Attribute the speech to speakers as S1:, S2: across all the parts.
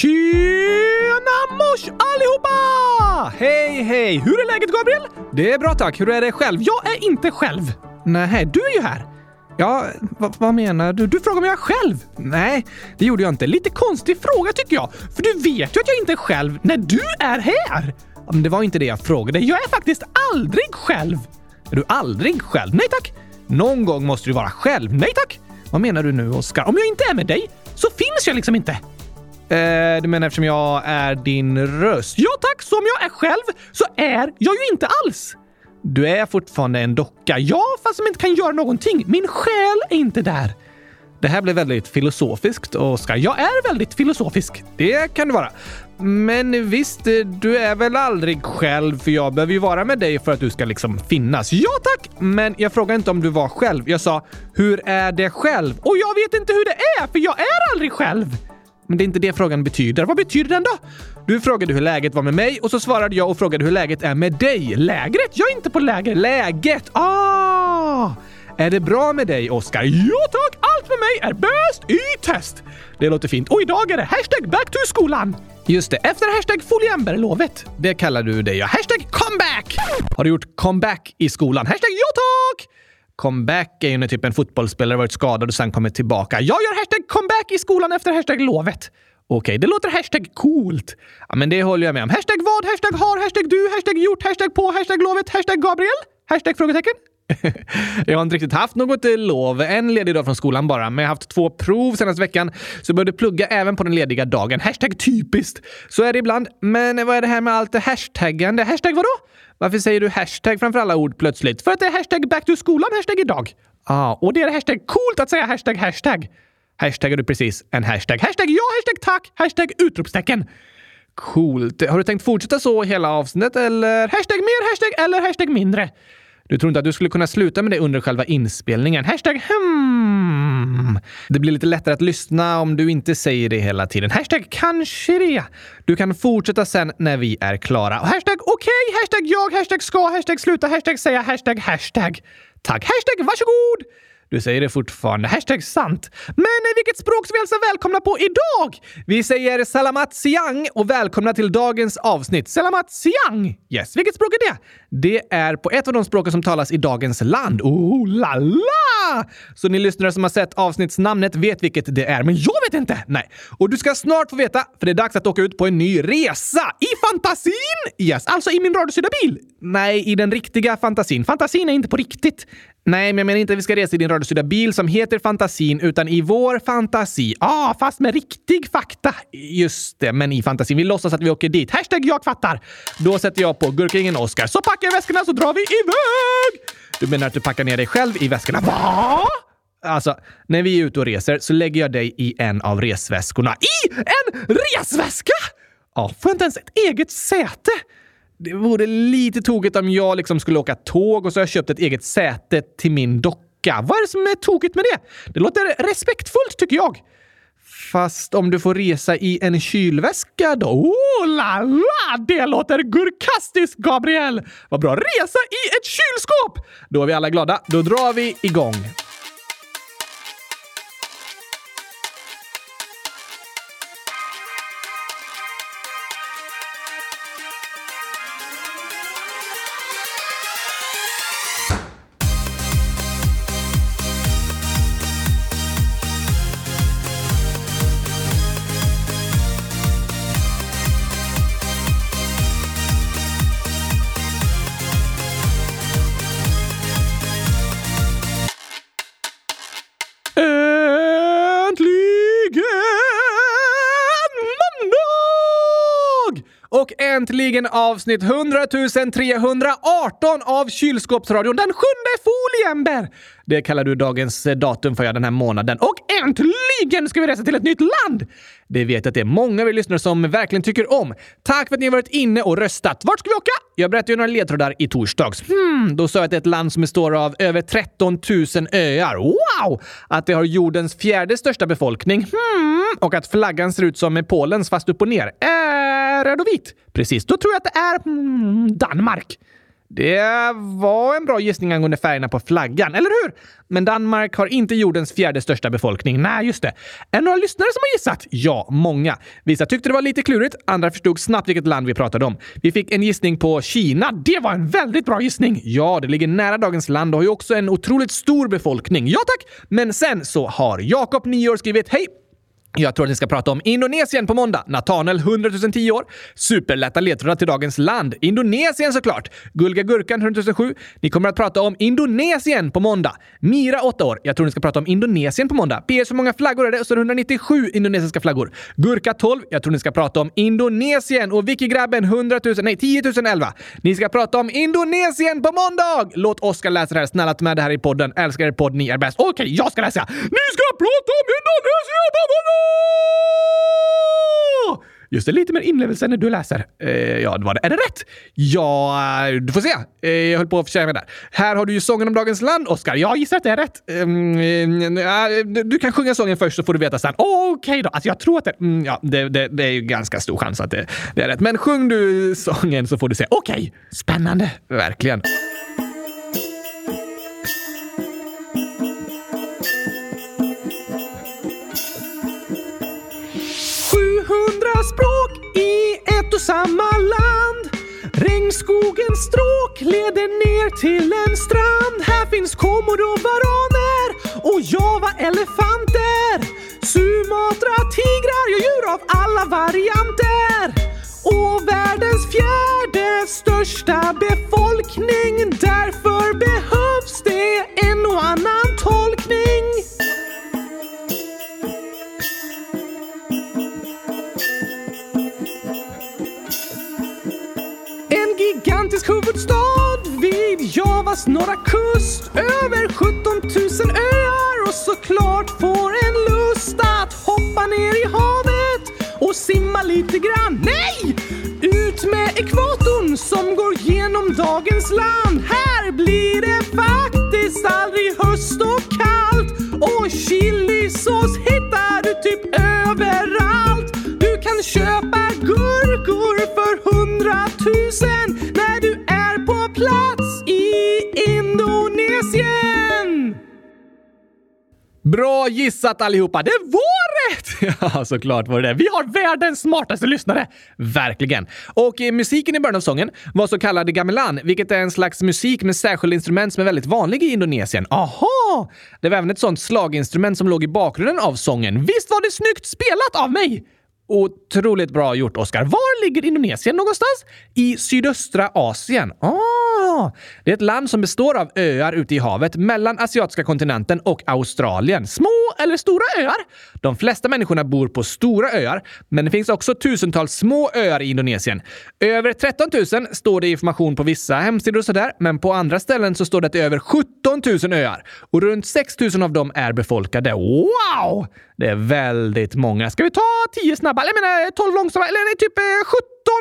S1: Tjena mors allihopa! Hej, hej! Hur är läget Gabriel? Det är bra tack. Hur är det själv? Jag är inte själv. Nej, du är ju här. Ja, vad menar du? Du frågar om jag är själv? Nej, det gjorde jag inte. Lite konstig fråga tycker jag. För du vet ju att jag inte är själv när du är här. Men det var inte det jag frågade. Jag är faktiskt aldrig själv. Är du aldrig själv? Nej tack. Någon gång måste du vara själv. Nej tack. Vad menar du nu, Oskar? Om jag inte är med dig så finns jag liksom inte. Eh, du menar eftersom jag är din röst? Ja tack, Som jag är själv så är jag ju inte alls. Du är fortfarande en docka. Ja, fast som inte kan göra någonting. Min själ är inte där. Det här blir väldigt filosofiskt, Oskar. Jag är väldigt filosofisk. Det kan du vara. Men visst, du är väl aldrig själv för jag behöver ju vara med dig för att du ska liksom finnas. Ja tack! Men jag frågade inte om du var själv. Jag sa, hur är det själv? Och jag vet inte hur det är, för jag är aldrig själv. Men det är inte det frågan betyder. Vad betyder den då? Du frågade hur läget var med mig och så svarade jag och frågade hur läget är med dig. Lägret? Jag är inte på läger. Läget! Ah! Är det bra med dig, Oskar? Ja tack! Allt med mig är bäst i test! Det låter fint. Och idag är det hashtag back to skolan. Just det, efter hashtag foliemberlovet. Det kallar du dig, ja. Hashtag comeback! Har du gjort comeback i skolan? Hashtag ja tack! Comeback är ju när typ en fotbollsspelare varit skadad och sen kommit tillbaka. Jag gör hashtag comeback i skolan efter hashtag lovet. Okej, okay, det låter hashtag coolt. Ja, men det håller jag med om. Hashtag vad, hashtag har, hashtag du, hashtag gjort, hashtag på, hashtag lovet, hashtag Gabriel, hashtag frågetecken. jag har inte riktigt haft något eh, lov. En ledig dag från skolan bara, men jag har haft två prov senaste veckan så jag började plugga även på den lediga dagen. Hashtag typiskt. Så är det ibland. Men vad är det här med allt hashtaggande? Hashtag vadå? Varför säger du hashtag framför alla ord plötsligt? För att det är hashtag back to skolan hashtag idag. Ah, och det är hashtag coolt att säga hashtag hashtag. Hashtaggar du precis en hashtag. Hashtag ja, hashtag tack, hashtag utropstecken. Coolt. Har du tänkt fortsätta så hela avsnittet eller hashtag mer hashtag eller hashtag mindre? Du tror inte att du skulle kunna sluta med det under själva inspelningen? Hashtag hmm. Det blir lite lättare att lyssna om du inte säger det hela tiden. Hashtag kanske det. Du kan fortsätta sen när vi är klara. Och hashtag okej, okay, hashtag jag, hashtag ska, hashtag sluta, hashtag säga, hashtag hashtag. Tack, hashtag varsågod! Du säger det fortfarande. Hashtag sant. Men vilket språk ska vi alltså hälsa välkomna på idag? Vi säger salamat siang och välkomna till dagens avsnitt. Salamat siang! Yes, vilket språk är det? Det är på ett av de språken som talas i dagens land. Oh la la! Så ni lyssnare som har sett avsnittsnamnet vet vilket det är, men jag vet inte! Nej. Och du ska snart få veta, för det är dags att åka ut på en ny resa! I fantasin! Yes, alltså i min radiostyrda bil. Nej, i den riktiga fantasin. Fantasin är inte på riktigt. Nej, men jag menar inte att vi ska resa i din radiostyrda bil som heter Fantasin, utan i vår fantasi. ah, fast med riktig fakta. Just det, men i fantasin. Vi låtsas att vi åker dit. Hashtag jag fattar. Då sätter jag på gurkingen Oscar. Så packar jag väskorna så drar vi iväg! Du menar att du packar ner dig själv i väskorna? Va? Alltså, när vi är ute och reser så lägger jag dig i en av resväskorna. I en resväska? Ja, får jag inte ens ett eget säte? Det vore lite tokigt om jag liksom skulle åka tåg och så har jag köpt ett eget säte till min docka. Vad är det som är tokigt med det? Det låter respektfullt tycker jag. Fast om du får resa i en kylväska då? Oh la la! Det låter gurkastiskt, Gabriel! Vad bra! Resa i ett kylskåp! Då är vi alla glada. Då drar vi igång. Äntligen avsnitt 100 318 av Kylskåpsradion, den sjunde foliember! Det kallar du dagens eh, datum för, jag den här månaden. Och äntligen ska vi resa till ett nytt land! Det vet jag att det är många av er lyssnare som verkligen tycker om. Tack för att ni har varit inne och röstat. Vart ska vi åka? Jag berättade ju några ledtrådar i torsdags. Hmm, då sa jag att det är ett land som består av över 13 000 öar. Wow! Att det har jordens fjärde största befolkning. Hmm, och att flaggan ser ut som Polens fast upp och ner. Äh, röd och vit. Precis, då tror jag att det är mm, Danmark. Det var en bra gissning angående färgerna på flaggan, eller hur? Men Danmark har inte jordens fjärde största befolkning. Nej, just det. Är det några lyssnare som har gissat? Ja, många. Vissa tyckte det var lite klurigt, andra förstod snabbt vilket land vi pratade om. Vi fick en gissning på Kina. Det var en väldigt bra gissning! Ja, det ligger nära dagens land och har ju också en otroligt stor befolkning. Ja tack! Men sen så har Jakob, 9 år, skrivit Hej! Jag tror att ni ska prata om Indonesien på måndag. Natanel, 100 010 år. Superlätta ledtrådar till dagens land. Indonesien såklart. Gulga Gurkan, 100 007. Ni kommer att prata om Indonesien på måndag. Mira, 8 år. Jag tror ni ska prata om Indonesien på måndag. PS, hur många flaggor är det? Så 197 indonesiska flaggor. Gurka, 12. Jag tror ni ska prata om Indonesien. Och Vicky Grabben, 100 000, nej 10 011. Ni ska prata om Indonesien på måndag! Låt Oskar läsa det här. Snälla ta med det här i podden. Älskar er podd, ni är bäst. Okej, okay, jag ska läsa. Ni ska prata om Indonesien på måndag! Just det, lite mer inlevelse när du läser. Eh, ja, det var det. Är det rätt? Ja, eh, du får se. Eh, jag höll på att förtjäna där. Här har du ju sången om dagens land, Oskar. Jag gissar att det är rätt. Ehm, eh, du kan sjunga sången först så får du veta sen. Okej okay då. Alltså, jag tror att det, mm, ja, det, det, det är ju ganska stor chans att det, det, är rätt. Men sjung du sången så får du se. Okej, okay. spännande. Verkligen.
S2: Skogens stråk leder ner till en strand. Här finns komodovaraner och java-elefanter. Sumatra-tigrar, och djur av alla varianter. Och världens fjärde största befolkning. Såklart får en lust att hoppa ner i havet och simma lite grann.
S1: Bra gissat allihopa! Det var rätt! Ja, såklart var det det. Vi har världens smartaste lyssnare! Verkligen. Och musiken i början av sången var så kallad gamelan, vilket är en slags musik med särskilda instrument som är väldigt vanlig i Indonesien. Aha! Det var även ett sånt slaginstrument som låg i bakgrunden av sången. Visst var det snyggt spelat av mig? Otroligt bra gjort, Oskar. Var ligger Indonesien någonstans? I sydöstra Asien. Ah, det är ett land som består av öar ute i havet mellan asiatiska kontinenten och Australien. Små eller stora öar? De flesta människorna bor på stora öar, men det finns också tusentals små öar i Indonesien. Över 13 000 står det information på vissa hemsidor och sådär, men på andra ställen så står det att det är över 17 000 öar och runt 6 000 av dem är befolkade. Wow! Det är väldigt många. Ska vi ta 10 snabba? Eller jag menar 12 långsamma? Eller typ eh, 17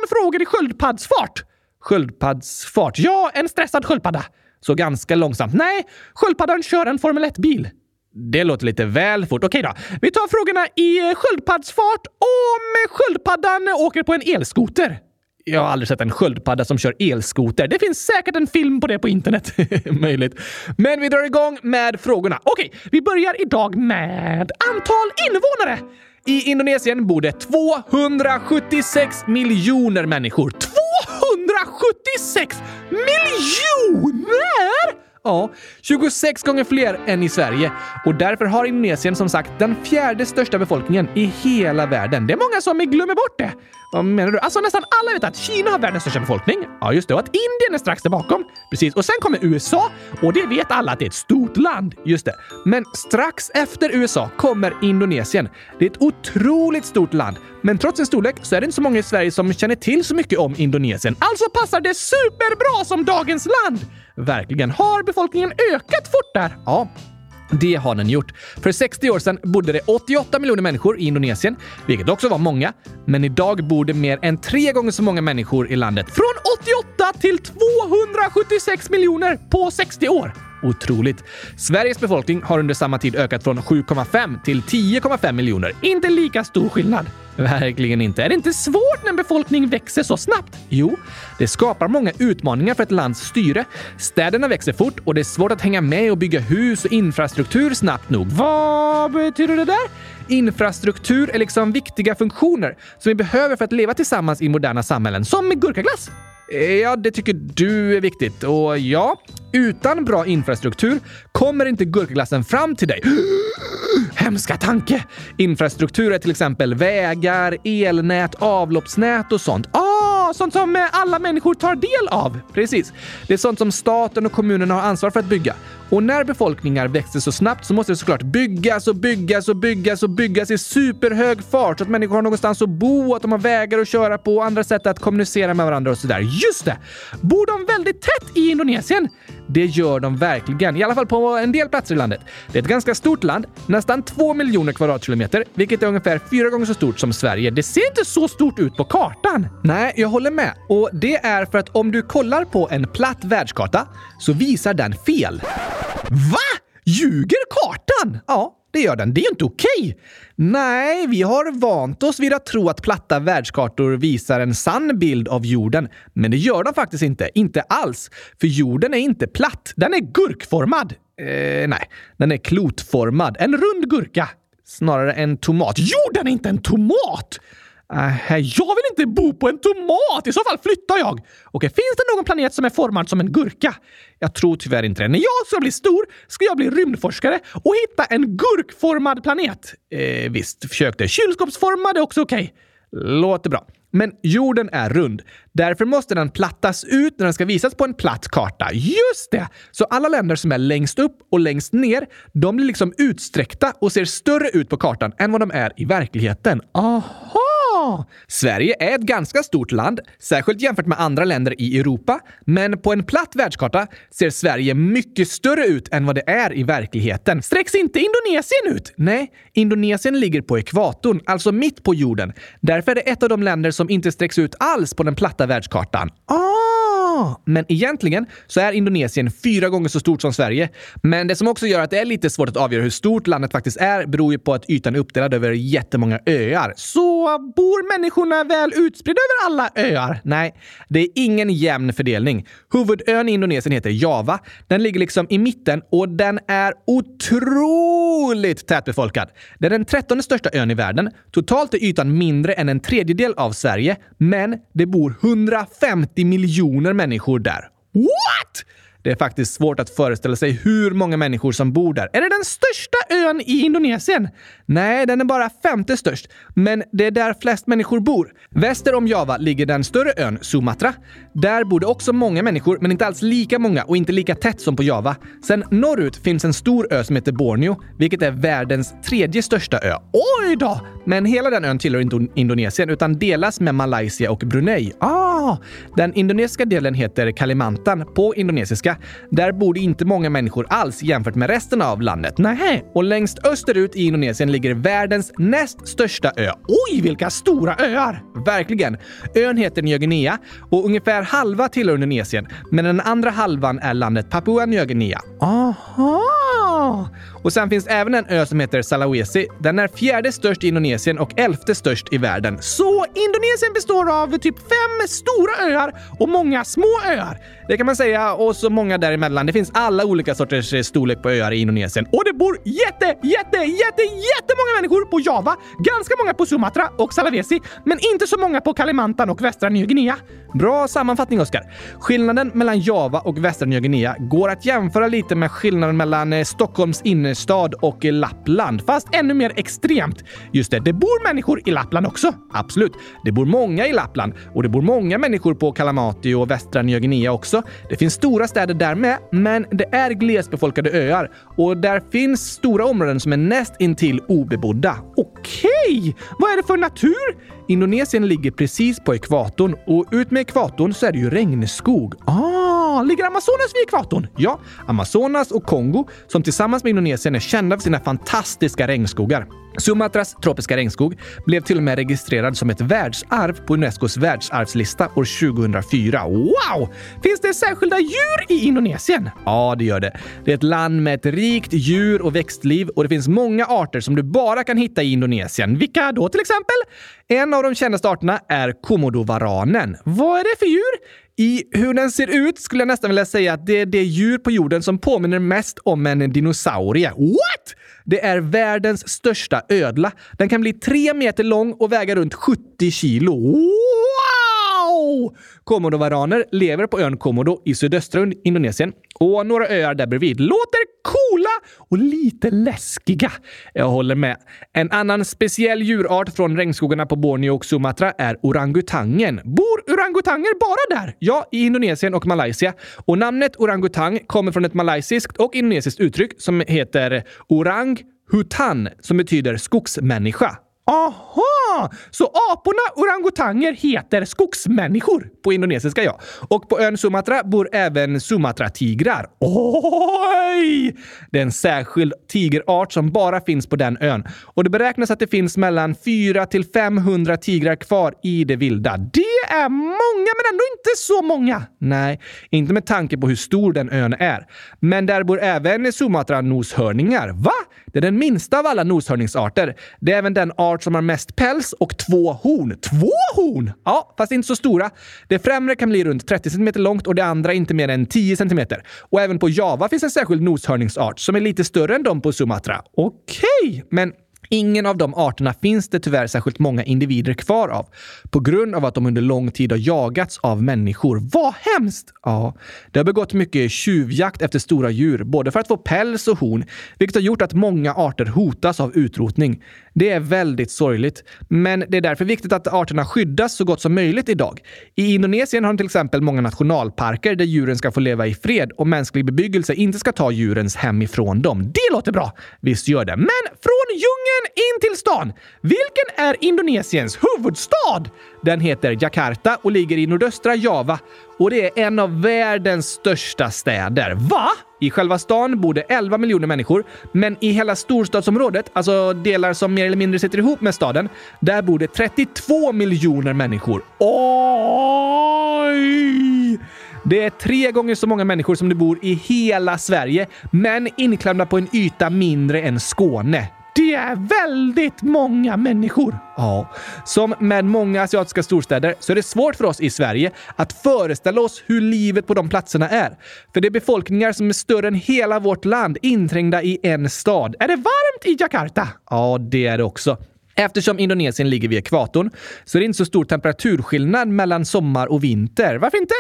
S1: frågor i sköldpaddsfart? Sköldpaddsfart? Ja, en stressad sköldpadda. Så ganska långsamt. Nej, sköldpaddan kör en Formel 1-bil. Det låter lite väl fort. Okej då. Vi tar frågorna i eh, sköldpaddsfart om sköldpaddan åker på en elskoter. Jag har aldrig sett en sköldpadda som kör elskoter. Det finns säkert en film på det på internet. Möjligt. Men vi drar igång med frågorna. Okej, vi börjar idag med antal invånare. I Indonesien bor det 276 miljoner människor. 276 miljoner! Ja, 26 gånger fler än i Sverige. Och därför har Indonesien som sagt den fjärde största befolkningen i hela världen. Det är många som glömmer bort det. Vad menar du? Alltså nästan alla vet att Kina har världens största befolkning. Ja, just det. Och att Indien är strax där bakom. Precis. Och sen kommer USA. Och det vet alla att det är ett stort land. Just det. Men strax efter USA kommer Indonesien. Det är ett otroligt stort land. Men trots sin storlek så är det inte så många i Sverige som känner till så mycket om Indonesien. Alltså passar det superbra som dagens land! Verkligen. Har befolkningen ökat fort där? Ja, det har den gjort. För 60 år sedan bodde det 88 miljoner människor i Indonesien, vilket också var många. Men idag bor det mer än tre gånger så många människor i landet. Från 88 till 276 miljoner på 60 år! Otroligt. Sveriges befolkning har under samma tid ökat från 7,5 till 10,5 miljoner. Inte lika stor skillnad. Verkligen inte. Är det inte svårt när en befolkning växer så snabbt? Jo, det skapar många utmaningar för ett lands styre. Städerna växer fort och det är svårt att hänga med och bygga hus och infrastruktur snabbt nog. Vad betyder det där? Infrastruktur är liksom viktiga funktioner som vi behöver för att leva tillsammans i moderna samhällen, som med gurkaglass. Eh, ja, det tycker du är viktigt. Och ja, utan bra infrastruktur kommer inte gurkaglassen fram till dig. Hemska tanke! Infrastruktur är till exempel vägar, elnät, avloppsnät och sånt. Ah, sånt som eh, alla människor tar del av! Precis. Det är sånt som staten och kommunerna har ansvar för att bygga. Och när befolkningar växer så snabbt så måste det såklart byggas och byggas och byggas och byggas i superhög fart så att människor har någonstans att bo, att de har vägar att köra på och andra sätt att kommunicera med varandra och sådär. Just det! Bor de väldigt tätt i Indonesien? Det gör de verkligen, i alla fall på en del platser i landet. Det är ett ganska stort land, nästan två miljoner kvadratkilometer, vilket är ungefär fyra gånger så stort som Sverige. Det ser inte så stort ut på kartan. Nej, jag håller med. Och det är för att om du kollar på en platt världskarta så visar den fel. Va? Ljuger kartan? Ja, det gör den. Det är ju inte okej! Nej, vi har vant oss vid att tro att platta världskartor visar en sann bild av jorden. Men det gör de faktiskt inte. Inte alls. För jorden är inte platt. Den är gurkformad. Eh, nej, den är klotformad. En rund gurka. Snarare en tomat. Jorden är inte en tomat! Äh, jag vill inte bo på en tomat! I så fall flyttar jag! Okej, finns det någon planet som är formad som en gurka? Jag tror tyvärr inte det. När jag ska bli stor ska jag bli rymdforskare och hitta en gurkformad planet. Eh, visst, försökte. Kylskåpsformad är också okej. Okay. Låter bra. Men jorden är rund. Därför måste den plattas ut när den ska visas på en platt karta. Just det! Så alla länder som är längst upp och längst ner, de blir liksom utsträckta och ser större ut på kartan än vad de är i verkligheten. Aha! Sverige är ett ganska stort land, särskilt jämfört med andra länder i Europa. Men på en platt världskarta ser Sverige mycket större ut än vad det är i verkligheten. Sträcks inte Indonesien ut? Nej, Indonesien ligger på ekvatorn, alltså mitt på jorden. Därför är det ett av de länder som inte sträcks ut alls på den platta världskartan. Ah! Men egentligen så är Indonesien fyra gånger så stort som Sverige. Men det som också gör att det är lite svårt att avgöra hur stort landet faktiskt är beror ju på att ytan är uppdelad över jättemånga öar. Så bor människorna väl utspridda över alla öar? Nej, det är ingen jämn fördelning. Huvudön i Indonesien heter Java. Den ligger liksom i mitten och den är otroligt tätbefolkad. Det är den trettonde största ön i världen. Totalt är ytan mindre än en tredjedel av Sverige, men det bor 150 miljoner människor där. What? Det är faktiskt svårt att föreställa sig hur många människor som bor där. Är det den största ön i Indonesien? Nej, den är bara femte störst. Men det är där flest människor bor. Väster om Java ligger den större ön Sumatra. Där bor det också många människor, men inte alls lika många och inte lika tätt som på Java. Sen norrut finns en stor ö som heter Borneo, vilket är världens tredje största ö. Oj då! Men hela den ön tillhör inte Indonesien utan delas med Malaysia och Brunei. Ah! Den indonesiska delen heter Kalimantan på indonesiska där bor det inte många människor alls jämfört med resten av landet. Nej, och längst österut i Indonesien ligger världens näst största ö. Oj, vilka stora öar! Verkligen. Ön heter Nya Guinea och ungefär halva tillhör Indonesien, men den andra halvan är landet Papua Nya Guinea. Aha! Ah! Och sen finns även en ö som heter Sulawesi. Den är fjärde störst i Indonesien och elfte störst i världen. Så Indonesien består av typ fem stora öar och många små öar. Det kan man säga och så många däremellan. Det finns alla olika sorters eh, storlek på öar i Indonesien. Och det bor jätte, jätte, jätte, jättemånga människor på Java, ganska många på Sumatra och Sulawesi, men inte så många på Kalimantan och västra Nya Guinea. Bra sammanfattning, Oskar. Skillnaden mellan Java och västra Nya Guinea går att jämföra lite med skillnaden mellan eh, Stockholms innerstad och eh, Lappland, fast ännu mer extremt. Just det, det bor människor i Lappland också. Absolut. Det bor många i Lappland och det bor många människor på Kalamati och västra Nya Guinea också. Det finns stora städer där med, men det är glesbefolkade öar och där finns stora områden som är näst intill obebodda. Okej! Vad är det för natur? Indonesien ligger precis på ekvatorn och ut med ekvatorn så är det ju regnskog. Ah, ligger Amazonas vid ekvatorn? Ja, Amazonas och Kongo som tillsammans med Indonesien är kända för sina fantastiska regnskogar. Sumatras tropiska regnskog blev till och med registrerad som ett världsarv på Unescos världsarvslista år 2004. Wow!
S2: Finns det särskilda djur i Indonesien?
S1: Ja, det gör det. Det är ett land med ett rikt djur och växtliv och det finns många arter som du bara kan hitta i Indonesien. Vilka då till exempel? En av de kändaste arterna är komodovaranen.
S2: Vad är det för djur?
S1: I hur den ser ut skulle jag nästan vilja säga att det är det djur på jorden som påminner mest om en dinosaurie.
S2: What?
S1: Det är världens största ödla. Den kan bli tre meter lång och väga runt 70 kilo.
S2: Wow!
S1: Komodovaraner lever på ön Komodo i sydöstra Indonesien och några öar där bredvid. Låter coola och lite läskiga. Jag håller med. En annan speciell djurart från regnskogarna på Borneo och Sumatra är orangutangen.
S2: Bor orangutanger bara där?
S1: Ja, i Indonesien och Malaysia. Och namnet orangutang kommer från ett malaysiskt och indonesiskt uttryck som heter orang hutan som betyder skogsmänniska.
S2: Aha! Så aporna orangutanger heter skogsmänniskor?
S1: På indonesiska, ja. Och på ön Sumatra bor även Sumatra-tigrar.
S2: Oj!
S1: Det är en särskild tigerart som bara finns på den ön. Och det beräknas att det finns mellan 4 till 500 tigrar kvar i det vilda.
S2: Det är många, men ändå inte så många.
S1: Nej, inte med tanke på hur stor den ön är. Men där bor även Sumatra-noshörningar.
S2: Va?
S1: Det är den minsta av alla noshörningsarter. Det är även den art som har mest päls och två horn.
S2: Två horn?
S1: Ja, fast inte så stora. Det främre kan bli runt 30 cm långt och det andra inte mer än 10 cm. Och även på Java finns en särskild noshörningsart som är lite större än de på Sumatra.
S2: Okej, okay,
S1: men Ingen av de arterna finns det tyvärr särskilt många individer kvar av på grund av att de under lång tid har jagats av människor.
S2: Vad hemskt!
S1: Ja, det har begått mycket tjuvjakt efter stora djur, både för att få päls och horn, vilket har gjort att många arter hotas av utrotning. Det är väldigt sorgligt, men det är därför viktigt att arterna skyddas så gott som möjligt idag. I Indonesien har de till exempel många nationalparker där djuren ska få leva i fred och mänsklig bebyggelse inte ska ta djurens hem ifrån dem.
S2: Det låter bra!
S1: Visst gör det.
S2: Men från djungeln in till stan. Vilken är Indonesiens huvudstad?
S1: Den heter Jakarta och ligger i nordöstra Java och det är en av världens största städer.
S2: Va?
S1: I själva stan bor det 11 miljoner människor, men i hela storstadsområdet, alltså delar som mer eller mindre sitter ihop med staden, där bor det 32 miljoner människor.
S2: Oj!
S1: Det är tre gånger så många människor som det bor i hela Sverige, men inklämda på en yta mindre än Skåne.
S2: Det är väldigt många människor.
S1: Ja, som med många asiatiska storstäder så är det svårt för oss i Sverige att föreställa oss hur livet på de platserna är. För det är befolkningar som är större än hela vårt land inträngda i en stad.
S2: Är det varmt i Jakarta?
S1: Ja, det är det också. Eftersom Indonesien ligger vid ekvatorn så är det inte så stor temperaturskillnad mellan sommar och vinter.
S2: Varför inte?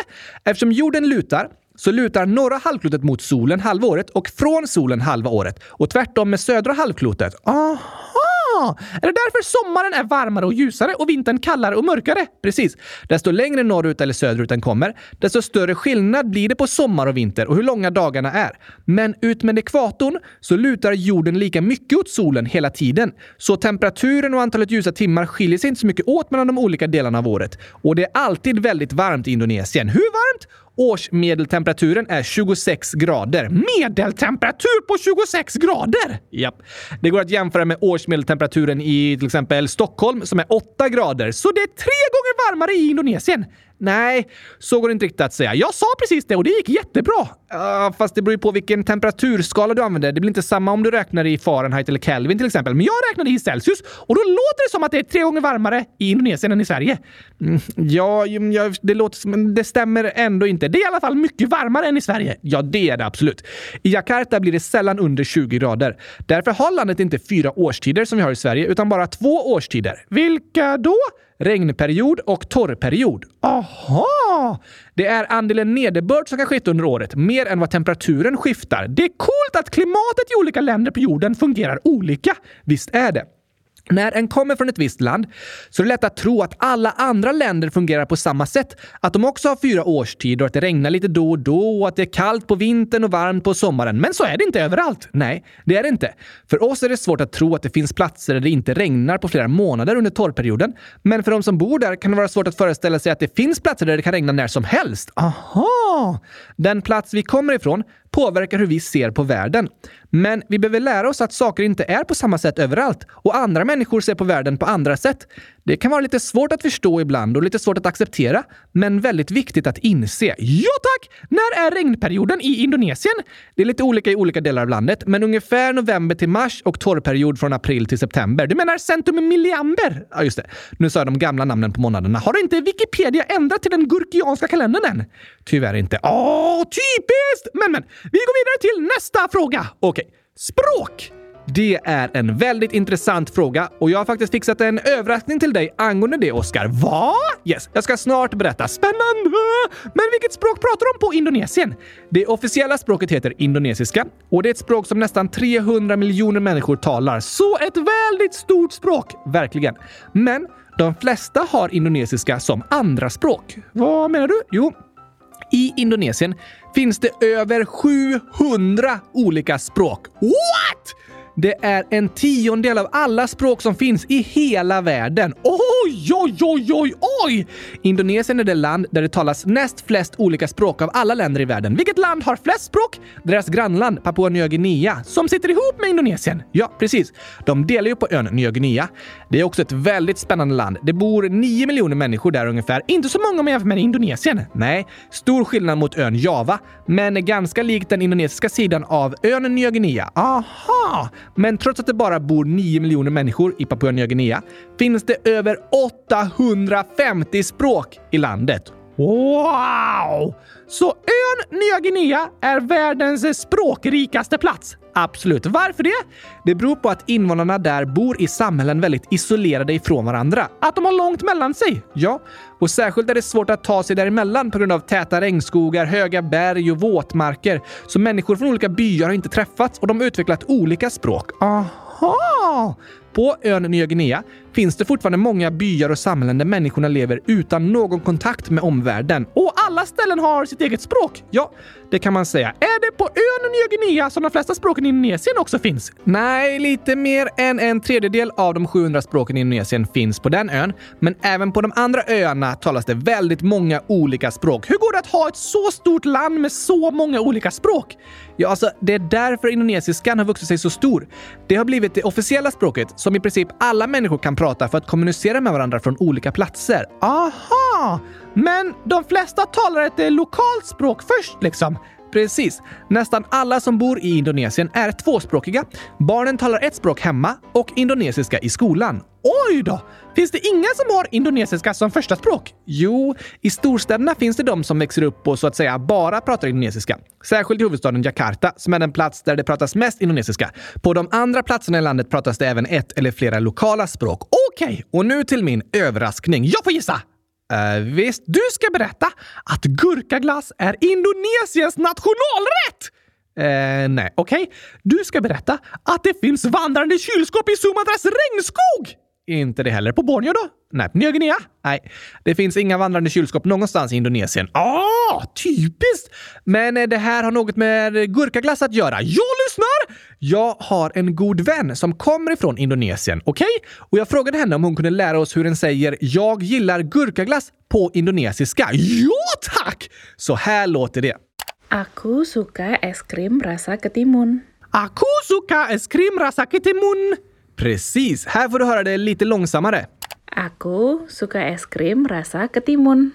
S1: Eftersom jorden lutar så lutar norra halvklotet mot solen halva året och från solen halva året. Och tvärtom med södra halvklotet.
S2: Aha! Är det därför sommaren är varmare och ljusare och vintern kallare och mörkare?
S1: Precis. Desto längre norrut eller söderut den kommer, desto större skillnad blir det på sommar och vinter och hur långa dagarna är. Men utmed ekvatorn så lutar jorden lika mycket åt solen hela tiden. Så temperaturen och antalet ljusa timmar skiljer sig inte så mycket åt mellan de olika delarna av året. Och det är alltid väldigt varmt i Indonesien.
S2: Hur varmt?
S1: Årsmedeltemperaturen är 26 grader.
S2: Medeltemperatur på 26 grader?
S1: Japp. Det går att jämföra med årsmedeltemperaturen i till exempel Stockholm som är 8 grader.
S2: Så det är tre gånger varmare i Indonesien?
S1: Nej, så går det inte riktigt att säga.
S2: Jag sa precis det och det gick jättebra.
S1: Uh, fast det beror ju på vilken temperaturskala du använder. Det blir inte samma om du räknar i Fahrenheit eller Kelvin till exempel.
S2: Men jag räknade i Celsius och då låter det som att det är tre gånger varmare i Indonesien än i Sverige.
S1: Mm, ja, ja, det låter som... Det stämmer ändå inte.
S2: Det är i alla fall mycket varmare än i Sverige.
S1: Ja, det är det absolut. I Jakarta blir det sällan under 20 grader. Därför har landet inte fyra årstider som vi har i Sverige, utan bara två årstider.
S2: Vilka då?
S1: Regnperiod och torrperiod.
S2: Aha!
S1: Det är andelen nederbörd som kan skifta under året, mer än vad temperaturen skiftar.
S2: Det är coolt att klimatet i olika länder på jorden fungerar olika.
S1: Visst är det. När en kommer från ett visst land så är det lätt att tro att alla andra länder fungerar på samma sätt. Att de också har fyra årstider och att det regnar lite då och då och att det är kallt på vintern och varmt på sommaren. Men så är det inte överallt. Nej, det är det inte. För oss är det svårt att tro att det finns platser där det inte regnar på flera månader under torrperioden. Men för de som bor där kan det vara svårt att föreställa sig att det finns platser där det kan regna när som helst.
S2: Aha!
S1: Den plats vi kommer ifrån påverkar hur vi ser på världen. Men vi behöver lära oss att saker inte är på samma sätt överallt och andra människor ser på världen på andra sätt. Det kan vara lite svårt att förstå ibland och lite svårt att acceptera, men väldigt viktigt att inse. Ja tack! När är regnperioden i Indonesien? Det är lite olika i olika delar av landet, men ungefär november till mars och torrperiod från april till september. Du menar centum milliamber? Ja, just det. Nu sa jag de gamla namnen på månaderna. Har inte Wikipedia ändrat till den gurkianska kalendern än? Tyvärr inte. Åh, typiskt! Men, men, vi går vidare till nästa fråga. Okej, språk. Det är en väldigt intressant fråga och jag har faktiskt fixat en överraskning till dig angående det, Oskar. Va? Yes, jag ska snart berätta. Spännande! Men vilket språk pratar de på Indonesien? Det officiella språket heter indonesiska och det är ett språk som nästan 300 miljoner människor talar. Så ett väldigt stort språk! Verkligen. Men de flesta har indonesiska som andra språk. Vad menar du? Jo, i Indonesien finns det över 700 olika språk. What? Det är en tiondel av alla språk som finns i hela världen. Oj, oj, oj, oj, oj! Indonesien är det land där det talas näst flest olika språk av alla länder i världen. Vilket land har flest språk? Deras grannland Papua Nya Guinea, som sitter ihop med Indonesien. Ja, precis. De delar ju på ön Nya Guinea. Det är också ett väldigt spännande land. Det bor 9 miljoner människor där ungefär. Inte så många om man jämför med Indonesien. Nej, stor skillnad mot ön Java, men ganska likt den indonesiska sidan av ön Nya Guinea. Aha! Men trots att det bara bor 9 miljoner människor i Papua Nya Guinea finns det över 850 språk i landet. Wow! Så ön Nya Guinea är världens språkrikaste plats? Absolut. Varför det? Det beror på att invånarna där bor i samhällen väldigt isolerade ifrån varandra. Att de har långt mellan sig. Ja, och särskilt är det svårt att ta sig däremellan på grund av täta regnskogar, höga berg och våtmarker. Så människor från olika byar har inte träffats och de har utvecklat olika språk. Aha! På ön Nya Guinea finns det fortfarande många byar och samhällen där människorna lever utan någon kontakt med omvärlden. Ställen har sitt eget språk. Ja, det kan man säga. Är det på ön Nya Guinea som de flesta språken i Indonesien också finns? Nej, lite mer än en tredjedel av de 700 språken i Indonesien finns på den ön. Men även på de andra öarna talas det väldigt många olika språk. Hur går det att ha ett så stort land med så många olika språk? Ja, alltså, det är därför indonesiskan har vuxit sig så stor. Det har blivit det officiella språket som i princip alla människor kan prata för att kommunicera med varandra från olika platser. Aha! Men de flesta talar ett eh, lokalt språk först liksom. Precis. Nästan alla som bor i Indonesien är tvåspråkiga. Barnen talar ett språk hemma och indonesiska i skolan. Oj då! Finns det inga som har indonesiska som första språk? Jo, i storstäderna finns det de som växer upp och så att säga bara pratar indonesiska. Särskilt i huvudstaden Jakarta, som är den plats där det pratas mest indonesiska. På de andra platserna i landet pratas det även ett eller flera lokala språk. Okej, okay, och nu till min överraskning. Jag får gissa! Uh, visst, du ska berätta att gurkaglass är Indonesiens nationalrätt! Uh, nej, okej. Okay. Du ska berätta att det finns vandrande kylskåp i Sumatras regnskog! Inte det heller. På Borneo då? Nej. Nya Guinea? Nej. Det finns inga vandrande kylskåp någonstans i Indonesien. Ah, typiskt! Men eh, det här har något med gurkaglass att göra. Jag lyssnar! Jag har en god vän som kommer ifrån Indonesien, okej? Okay? Och jag frågade henne om hon kunde lära oss hur den säger “Jag gillar gurkaglass” på indonesiska. Ja, tack! Så här låter det.
S3: Aku suka es krim rasa ketimun.
S1: Aku suka es krim rasa ketimun. Precis. Här får du höra det lite långsammare.
S3: Aku suka es krim rasa ketimun.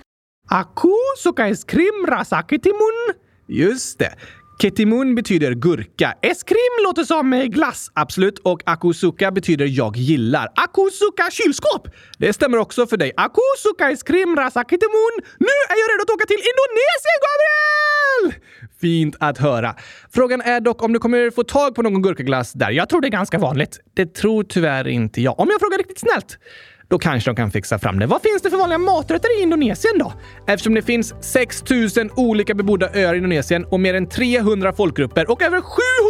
S1: Aku suka es krim rasa ketimun. Just det. Ketimun betyder gurka. Eskrim låter som glass, absolut. Och akusuka betyder jag gillar. Akusuka kylskåp! Det stämmer också för dig. Akusuka eskrim rasa ketimun. Nu är jag redo att åka till Indonesien, Gabriel! Fint att höra. Frågan är dock om du kommer få tag på någon gurkaglass där. Jag tror det är ganska vanligt. Det tror tyvärr inte jag. Om jag frågar riktigt snällt. Då kanske de kan fixa fram det. Vad finns det för vanliga maträtter i Indonesien då? Eftersom det finns 6000 olika bebodda öar i Indonesien och mer än 300 folkgrupper och över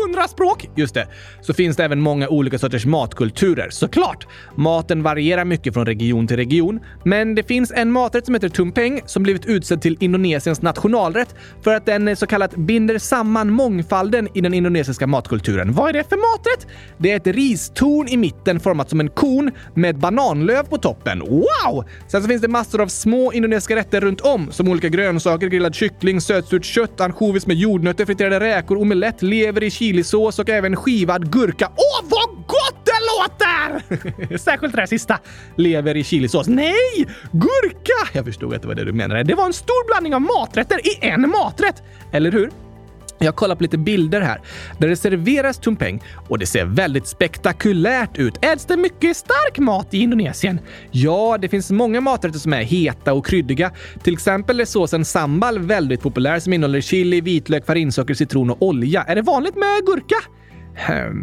S1: 700 språk, just det, så finns det även många olika sorters matkulturer. Såklart! Maten varierar mycket från region till region, men det finns en maträtt som heter tumpeng som blivit utsedd till Indonesiens nationalrätt för att den eh, så kallat binder samman mångfalden i den indonesiska matkulturen. Vad är det för maträtt? Det är ett ristorn i mitten format som en kon med bananlöv på toppen. Wow! Sen så finns det massor av små indonesiska rätter runt om som olika grönsaker, grillad kyckling, sötsurt kött, ansjovis med jordnötter, friterade räkor, omelett, lever i chilisås och även skivad gurka. Åh, vad gott det låter! Särskilt det där sista. Lever i chilisås. Nej! Gurka! Jag förstod att det var det du menade. Det var en stor blandning av maträtter i en maträtt. Eller hur? Jag kollar på lite bilder här där det serveras tumpeng och det ser väldigt spektakulärt ut. Äts det mycket stark mat i Indonesien? Ja, det finns många maträtter som är heta och kryddiga. Till exempel är såsen sambal väldigt populär som innehåller chili, vitlök, farinsocker, citron och olja. Är det vanligt med gurka?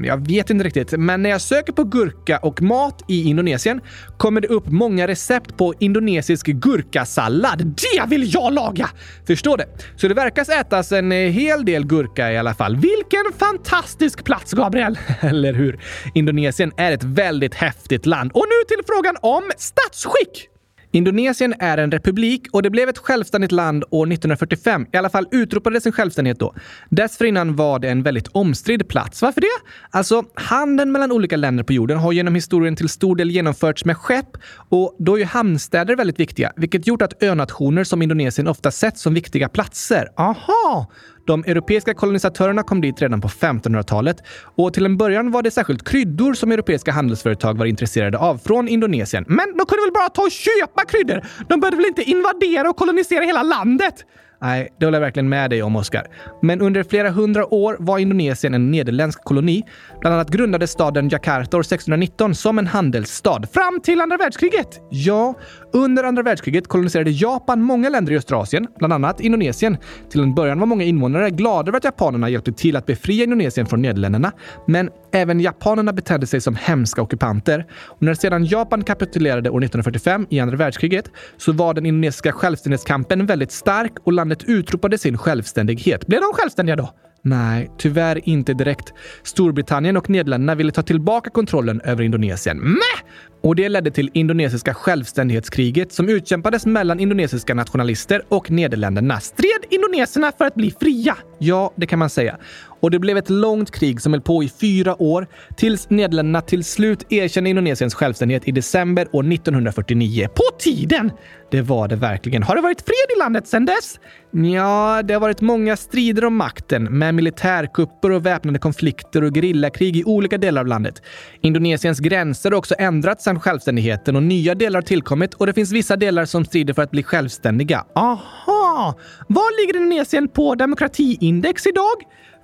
S1: Jag vet inte riktigt, men när jag söker på gurka och mat i Indonesien kommer det upp många recept på indonesisk gurkasallad. Det vill jag laga! Förstår det? Så det verkar ätas en hel del gurka i alla fall. Vilken fantastisk plats, Gabriel! Eller hur? Indonesien är ett väldigt häftigt land. Och nu till frågan om statsskick! Indonesien är en republik och det blev ett självständigt land år 1945. I alla fall utropades en självständighet då. Dessförinnan var det en väldigt omstridd plats. Varför det? Alltså, handeln mellan olika länder på jorden har genom historien till stor del genomförts med skepp och då är ju hamnstäder väldigt viktiga, vilket gjort att önationer som Indonesien ofta sett som viktiga platser. Aha! De europeiska kolonisatörerna kom dit redan på 1500-talet och till en början var det särskilt kryddor som europeiska handelsföretag var intresserade av från Indonesien. Men de kunde väl bara ta och köpa kryddor? De behövde väl inte invadera och kolonisera hela landet? Nej, det håller jag verkligen med dig om, Oskar. Men under flera hundra år var Indonesien en nederländsk koloni. Bland annat grundades staden Jakarta år 1619 som en handelsstad. Fram till andra världskriget! Ja, under andra världskriget koloniserade Japan många länder i Östrasien, bland annat Indonesien. Till en början var många invånare glada över att japanerna hjälpte till att befria Indonesien från Nederländerna. Men även japanerna betedde sig som hemska ockupanter. Och när sedan Japan kapitulerade år 1945 i andra världskriget så var den indonesiska självständighetskampen väldigt stark och landet utropade sin självständighet. Blev de självständiga då? Nej, tyvärr inte direkt. Storbritannien och Nederländerna ville ta tillbaka kontrollen över Indonesien. Mäh! Och det ledde till indonesiska självständighetskriget som utkämpades mellan indonesiska nationalister och Nederländerna. Stred indoneserna för att bli fria? Ja, det kan man säga. Och det blev ett långt krig som höll på i fyra år tills Nederländerna till slut erkände Indonesiens självständighet i december år 1949. På tiden! Det var det verkligen. Har det varit fred i landet sedan dess? Ja, det har varit många strider om makten med militärkupper och väpnade konflikter och gerillakrig i olika delar av landet. Indonesiens gränser har också ändrats sedan självständigheten och nya delar har tillkommit och det finns vissa delar som strider för att bli självständiga. Aha! Var ligger Indonesien på demokratiindex idag?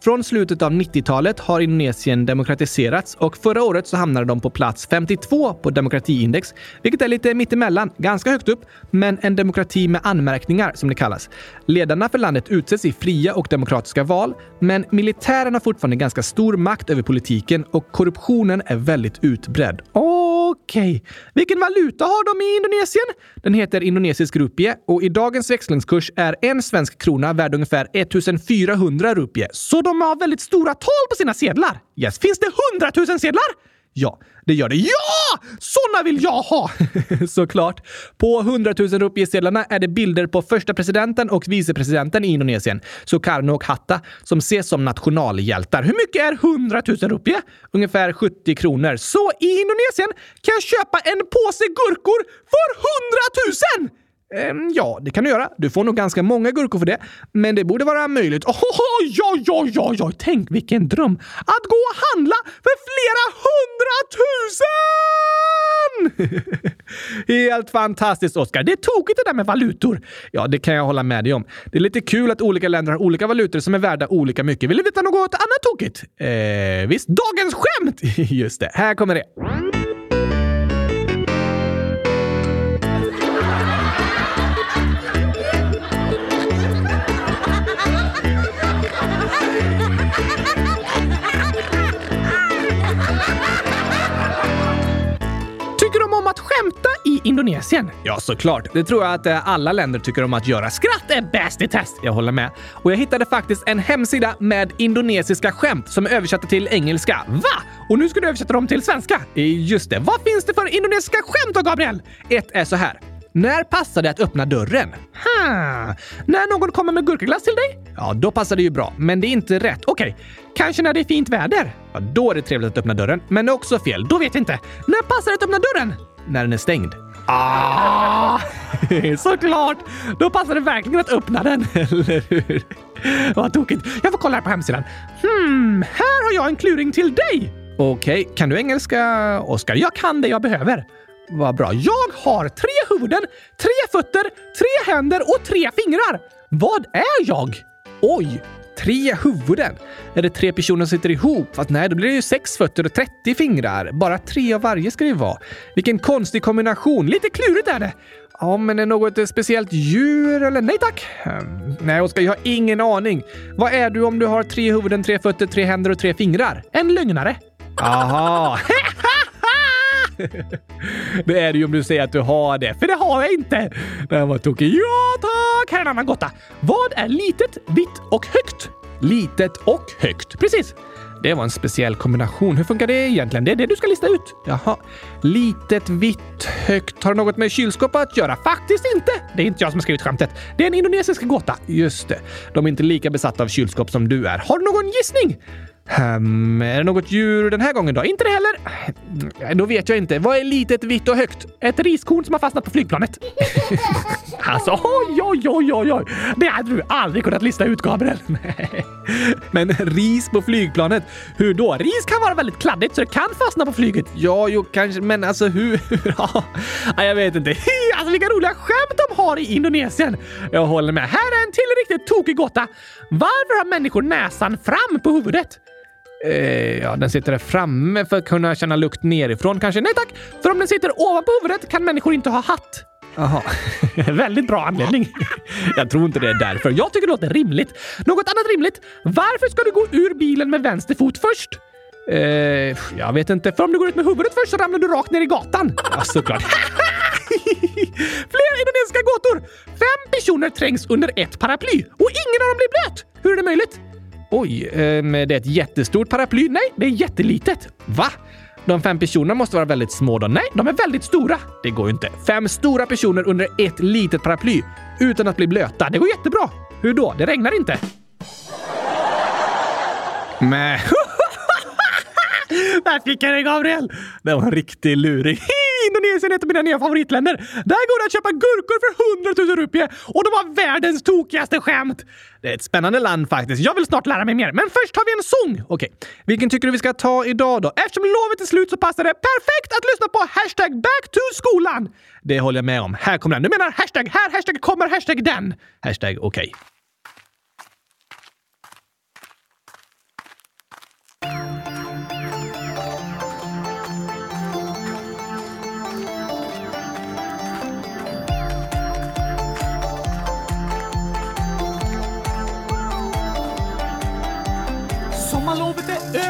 S1: Från slutet av 90-talet har Indonesien demokratiserats och förra året så hamnade de på plats 52 på demokratiindex, vilket är lite mittemellan, ganska högt upp, men en demokrati med anmärkningar som det kallas. Ledarna för landet utses i fria och demokratiska val, men militären har fortfarande ganska stor makt över politiken och korruptionen är väldigt utbredd. Okej, okay. vilken valuta har de i Indonesien? Den heter indonesisk rupie och i dagens växlingskurs är en svensk krona värd ungefär 1400 rupie. Så de har väldigt stora tal på sina sedlar. Yes, finns det 100 000 sedlar? Ja, det gör det. Ja! Såna vill jag ha! Såklart. På 100 000 rupiesedlarna är det bilder på första presidenten och vicepresidenten i Indonesien, Sukarno och Hatta, som ses som nationalhjältar. Hur mycket är 100 000 rupie? Ungefär 70 kronor. Så i Indonesien kan jag köpa en påse gurkor för 100 000! Ehm, ja, det kan du göra. Du får nog ganska många gurkor för det, men det borde vara möjligt. Oh, ja, ja, ja, ja, tänk vilken dröm! Att gå och handla för flera hundratusen! Helt fantastiskt, Oskar. Det är tokigt det där med valutor. Ja, det kan jag hålla med dig om. Det är lite kul att olika länder har olika valutor som är värda olika mycket. Vill du veta något annat tokigt? Eh, visst, dagens skämt! Just det, här kommer det. Skämta i Indonesien? Ja, såklart. Det tror jag att eh, alla länder tycker om att göra. Skratt är bäst i test! Jag håller med. Och jag hittade faktiskt en hemsida med indonesiska skämt som är översatta till engelska. Va? Och nu ska du översätta dem till svenska? Eh, just det. Vad finns det för indonesiska skämt då, Gabriel? Ett är så här. När passar det att öppna dörren? Ha. När någon kommer med gurkaglass till dig? Ja, då passar det ju bra, men det är inte rätt. Okej, okay. kanske när det är fint väder? Ja, då är det trevligt att öppna dörren, men det är också fel. Då vet jag inte. När passar det att öppna dörren?
S4: När den är stängd.
S1: Ah, såklart! Då passar det verkligen att öppna den, eller hur? Vad tokigt. Jag får kolla här på hemsidan. Hmm, här har jag en kluring till dig!
S4: Okej, okay. kan du engelska, Oskar?
S1: Jag kan det jag behöver. Vad bra. Jag har tre huvuden, tre fötter, tre händer och tre fingrar. Vad är jag?
S4: Oj! Tre huvuden? Är det tre personer som sitter ihop? Fast nej, då blir det ju sex fötter och 30 fingrar. Bara tre av varje ska det ju vara. Vilken konstig kombination. Lite klurigt är det. Ja, men är det något speciellt djur eller? Nej tack! Um, nej, Oskar, jag har ingen aning. Vad är du om du har tre huvuden, tre fötter, tre händer och tre fingrar?
S1: En lögnare.
S4: Aha! det är det ju om du säger att du har det, för det har jag inte. Den var tokig. Ja tack! Här är en annan gåta. Vad är litet, vitt och högt? Litet och högt. Precis. Det var en speciell kombination. Hur funkar det egentligen? Det är det du ska lista ut. Jaha. Litet, vitt, högt. Har det något med kylskåp att göra? Faktiskt inte! Det är inte jag som har skrivit skämtet. Det är en indonesisk gåta. Just det. De är inte lika besatta av kylskåp som du är. Har du någon gissning? Um, är det något djur den här gången då? Inte det heller? Då vet jag inte. Vad är litet, vitt och högt?
S1: Ett riskorn som har fastnat på flygplanet. alltså, oj, oj, oj, oj, oj. Det hade du aldrig kunnat lista ut, Gabriel.
S4: Men ris på flygplanet? Hur då?
S1: Ris kan vara väldigt kladdigt så det kan fastna på flyget.
S4: Ja, jo, kanske, men alltså hur? ja, jag vet inte.
S1: alltså vilka roliga skämt de har i Indonesien. Jag håller med. Här är en till riktigt tokig gåta. Varför har människor näsan fram på huvudet?
S4: Eh, ja, den sitter där framme för att kunna känna lukt nerifrån kanske?
S1: Nej tack! För om den sitter ovanpå huvudet kan människor inte ha hatt.
S4: Jaha.
S1: Väldigt bra anledning.
S4: Jag tror inte det är därför.
S1: Jag tycker det låter rimligt. Något annat rimligt. Varför ska du gå ur bilen med vänster fot först?
S4: Eh, jag vet inte.
S1: För om du går ut med huvudet först så ramlar du rakt ner i gatan.
S4: Ja, såklart.
S1: Fler indonesiska gåtor! Fem personer trängs under ett paraply och ingen av dem blir blöt. Hur är det möjligt?
S4: Oj, eh, det är ett jättestort paraply?
S1: Nej, det är jättelitet.
S4: Va? De fem personerna måste vara väldigt små då?
S1: Nej, de är väldigt stora.
S4: Det går ju inte. Fem stora personer under ett litet paraply utan att bli blöta.
S1: Det går jättebra.
S4: Hur då? Det regnar inte.
S1: Mäh. Där fick jag dig, Gabriel!
S4: Det var en riktig luring.
S1: Indonesien är ett av mina nya favoritländer. Där går det att köpa gurkor för 100 000 rupier och de har världens tokigaste skämt.
S4: Det är ett spännande land faktiskt. Jag vill snart lära mig mer, men först har vi en sång. Okej, vilken tycker du vi ska ta idag då?
S1: Eftersom lovet är slut så passar det perfekt att lyssna på hashtag backtoskolan.
S4: Det håller jag med om. Här kommer den. Du menar hashtag här, hashtag kommer, hashtag den. Hashtag okej. Okay.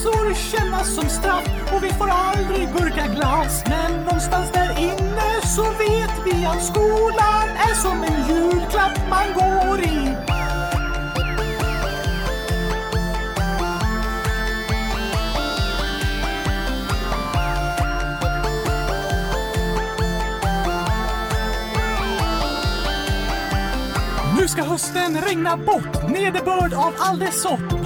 S1: Läxor kännas som straff och vi får aldrig gurkaglass. Men någonstans där inne så vet vi att skolan är som en julklapp man går i. Nu ska hösten regna bort, nederbörd av all dess sort.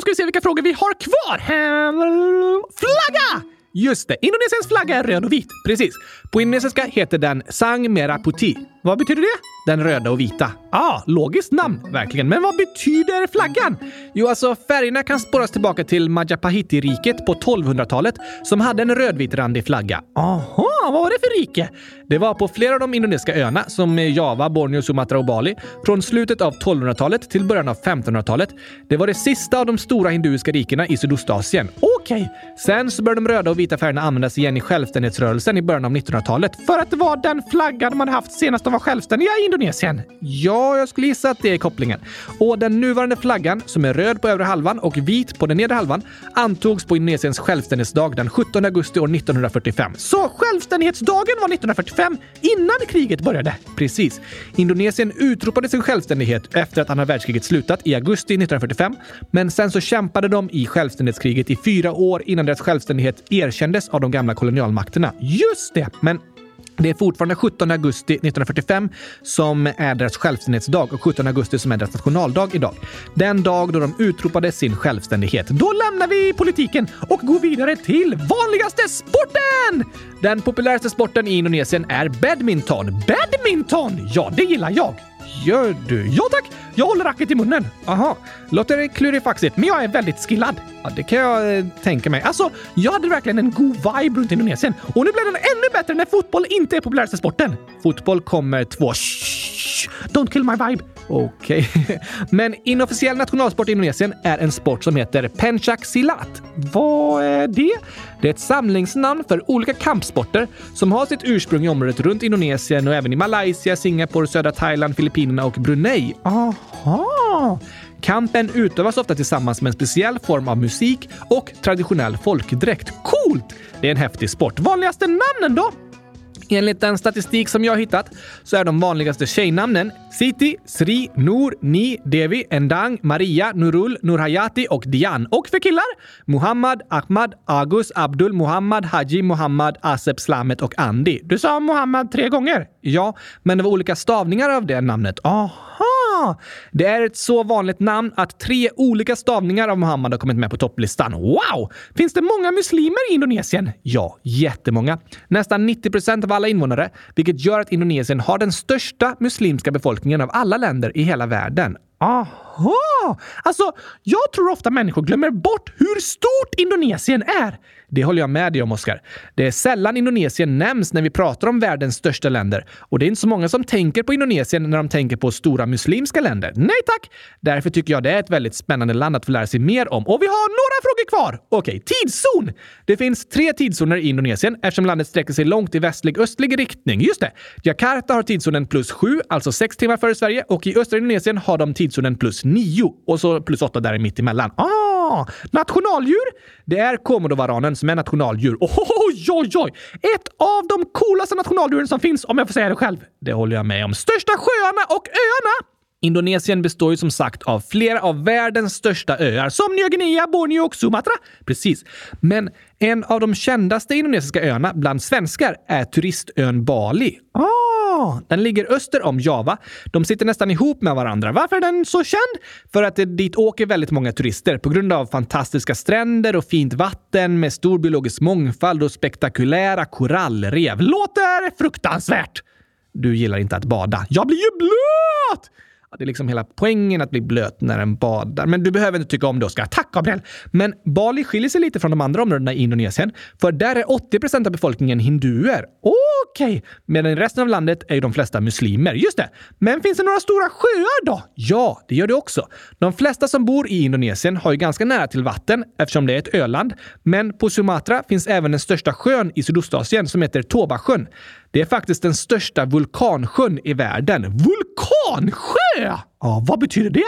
S1: Då ska vi se vilka frågor vi har kvar. Flagga! Just det, Indonesiens flagga är röd och vit. Precis. På indonesiska heter den Sang Merah Putih. Vad betyder det? Den röda och vita. Ah, logiskt namn, verkligen. Men vad betyder flaggan? Jo, alltså färgerna kan spåras tillbaka till Majapahiti-riket på 1200-talet som hade en rödvit-randig flagga. Aha, vad var det för rike? Det var på flera av de indonesiska öarna som Java, Borneo, Sumatra och Bali från slutet av 1200-talet till början av 1500-talet. Det var det sista av de stora hinduiska rikena i Sydostasien. Okej, okay. sen så började de röda och vita färgerna användas igen i självständighetsrörelsen i början av 1900-talet för att det var den flaggan man haft senast de var självständiga i Indonesien. Ja, jag skulle gissa att det är kopplingen. Och den nuvarande flaggan, som är röd på övre halvan och vit på den nedre halvan, antogs på Indonesiens självständighetsdag den 17 augusti år 1945. Så självständighetsdagen var 1945, innan kriget började? Precis. Indonesien utropade sin självständighet efter att andra världskriget slutat i augusti 1945, men sen så kämpade de i självständighetskriget i fyra år innan deras självständighet erkändes av de gamla kolonialmakterna. Just det! Men det är fortfarande 17 augusti 1945 som är deras självständighetsdag och 17 augusti som är deras nationaldag idag. Den dag då de utropade sin självständighet. Då lämnar vi politiken och går vidare till vanligaste sporten! Den populäraste sporten i Indonesien är badminton. Badminton! Ja, det gillar jag. Gör du? Ja tack! Jag håller racket i munnen. Aha. Låter klurifaxigt, men jag är väldigt skillad. Ja, det kan jag eh, tänka mig. Alltså, jag hade verkligen en god vibe runt Indonesien och nu blir den ännu bättre när fotboll inte är populäraste sporten. Fotboll kommer två. Shh, don't kill my vibe. Okej. Okay. Men inofficiell nationalsport i Indonesien är en sport som heter Pencak Silat. Vad är det? Det är ett samlingsnamn för olika kampsporter som har sitt ursprung i området runt Indonesien och även i Malaysia, Singapore, södra Thailand, Filippinerna och Brunei. Aha! Kampen utövas ofta tillsammans med en speciell form av musik och traditionell folkdräkt. Coolt! Det är en häftig sport. Vanligaste namnen då? Enligt den statistik som jag hittat så är de vanligaste tjejnamnen Siti, Sri, Nur, Ni, Devi, Endang, Maria, Nurul, Nurhayati och Dian. Och för killar Muhammad, Ahmad, Agus, Abdul, Muhammad, Haji, Muhammad, Asep, Slamet och Andi. Du sa Muhammad tre gånger. Ja, men det var olika stavningar av det namnet. Aha! Det är ett så vanligt namn att tre olika stavningar av Muhammad har kommit med på topplistan. Wow! Finns det många muslimer i Indonesien? Ja, jättemånga. Nästan 90 procent av alla invånare, vilket gör att Indonesien har den största muslimska befolkningen av alla länder i hela världen. Aha! Alltså, jag tror ofta människor glömmer bort hur stort Indonesien är. Det håller jag med dig om, Oskar. Det är sällan Indonesien nämns när vi pratar om världens största länder. Och det är inte så många som tänker på Indonesien när de tänker på stora muslimska länder. Nej tack! Därför tycker jag det är ett väldigt spännande land att få lära sig mer om. Och vi har några frågor kvar! Okej, tidszon! Det finns tre tidszoner i Indonesien eftersom landet sträcker sig långt i västlig-östlig riktning. Just det! Jakarta har tidszonen plus sju, alltså sex timmar före Sverige och i östra Indonesien har de tidszonen plus nio och så plus åtta där mitt emellan. Ah! Nationaldjur? Det är komodovaranen som är nationaldjur. Oj, oj, oj! Ett av de coolaste nationaldjuren som finns, om jag får säga det själv. Det håller jag med om. Största sjöarna och öarna! Indonesien består ju som sagt av flera av världens största öar som Nya Guinea, Borneo och Sumatra. Precis. Men en av de kändaste indonesiska öarna bland svenskar är turistön Bali. Ah, den ligger öster om Java. De sitter nästan ihop med varandra. Varför är den så känd? För att det dit åker väldigt många turister på grund av fantastiska stränder och fint vatten med stor biologisk mångfald och spektakulära korallrev. Låter fruktansvärt! Du gillar inte att bada. Jag blir ju blöt! Det är liksom hela poängen att bli blöt när en badar. Men du behöver inte tycka om det, Oskar. Tack, Gabriel! Men Bali skiljer sig lite från de andra områdena i Indonesien, för där är 80 procent av befolkningen hinduer. Okej! Okay. Medan i resten av landet är ju de flesta muslimer. Just det! Men finns det några stora sjöar då? Ja, det gör det också. De flesta som bor i Indonesien har ju ganska nära till vatten eftersom det är ett öland. Men på Sumatra finns även den största sjön i Sydostasien som heter Tobasjön. Det är faktiskt den största vulkansjön i världen. Vulkansjö! Ja, vad betyder det?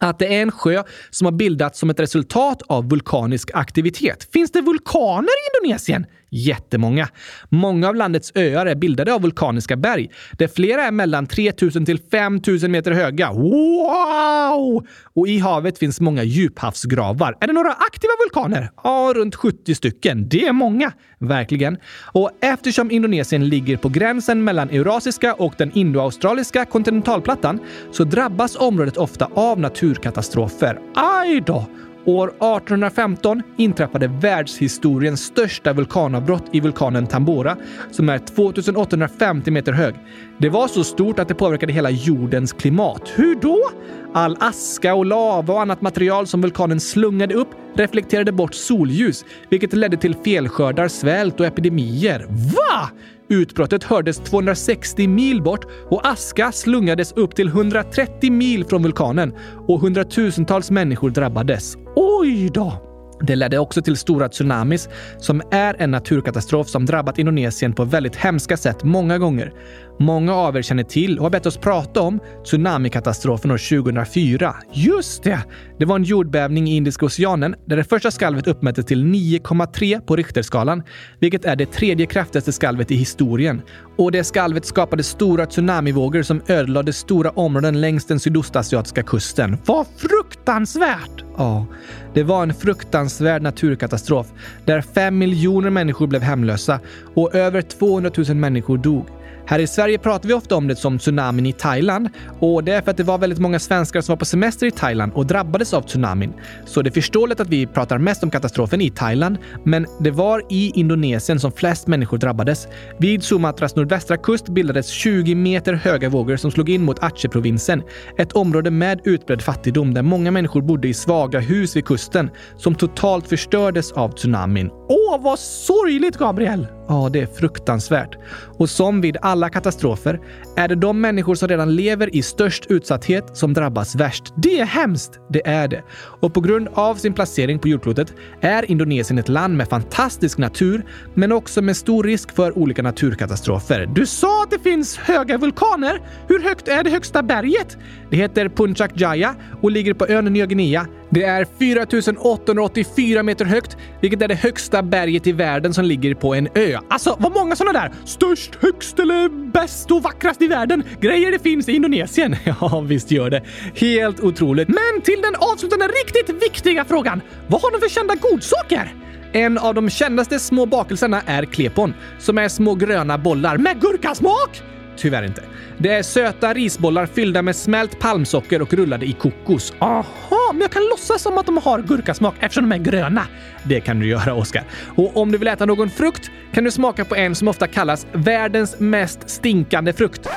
S1: att det är en sjö som har bildats som ett resultat av vulkanisk aktivitet. Finns det vulkaner i Indonesien? Jättemånga. Många av landets öar är bildade av vulkaniska berg, där flera är mellan 3000 till 5000 meter höga. Wow! Och i havet finns många djuphavsgravar. Är det några aktiva vulkaner? Ja, runt 70 stycken. Det är många. Verkligen. Och eftersom Indonesien ligger på gränsen mellan eurasiska och den indoaustraliska kontinentalplattan så drabbas området ofta av naturkatastrofer. Aj då! År 1815 inträffade världshistoriens största vulkanavbrott i vulkanen Tambora som är 2850 meter hög. Det var så stort att det påverkade hela jordens klimat. Hur då? All aska och lava och annat material som vulkanen slungade upp reflekterade bort solljus, vilket ledde till felskördar, svält och epidemier. Va? Utbrottet hördes 260 mil bort och aska slungades upp till 130 mil från vulkanen och hundratusentals människor drabbades. Oj då! Det ledde också till stora tsunamis som är en naturkatastrof som drabbat Indonesien på väldigt hemska sätt många gånger. Många av er känner till och har bett oss prata om tsunamikatastrofen år 2004. Just det! Det var en jordbävning i Indiska oceanen där det första skalvet uppmättes till 9,3 på Richterskalan, vilket är det tredje kraftigaste skalvet i historien. Och det skalvet skapade stora tsunamivågor som ödelade stora områden längs den sydostasiatiska kusten. Vad fruktansvärt! Ja, det var en fruktansvärd naturkatastrof där fem miljoner människor blev hemlösa och över 200 000 människor dog. Här i Sverige pratar vi ofta om det som tsunamin i Thailand och det är för att det var väldigt många svenskar som var på semester i Thailand och drabbades av tsunamin. Så det är förståeligt att vi pratar mest om katastrofen i Thailand, men det var i Indonesien som flest människor drabbades. Vid Sumatras nordvästra kust bildades 20 meter höga vågor som slog in mot Aceh-provinsen. Ett område med utbredd fattigdom där många människor bodde i svaga hus vid kusten som totalt förstördes av tsunamin. Åh, vad sorgligt, Gabriel! Ja, det är fruktansvärt. Och som vid alla katastrofer är det de människor som redan lever i störst utsatthet som drabbas värst. Det är hemskt! Det är det. Och på grund av sin placering på jordklotet är Indonesien ett land med fantastisk natur, men också med stor risk för olika naturkatastrofer. Du sa att det finns höga vulkaner. Hur högt är det högsta berget? Det heter Puncak Jaya och ligger på ön Nya Guinea. Det är 4884 meter högt, vilket är det högsta berget i världen som ligger på en ö. Alltså, vad många sådana där störst, högst eller bäst och vackrast i världen grejer det finns i Indonesien. Ja, visst gör det. Helt otroligt. Men till den avslutande riktigt viktiga frågan. Vad har de för kända godsaker? En av de kändaste små bakelserna är klepon, som är små gröna bollar med gurkasmak. Tyvärr inte. Det är söta risbollar fyllda med smält palmsocker och rullade i kokos. Aha, men jag kan låtsas som att de har gurkasmak eftersom de är gröna. Det kan du göra, Oskar. Och om du vill äta någon frukt kan du smaka på en som ofta kallas världens mest stinkande frukt.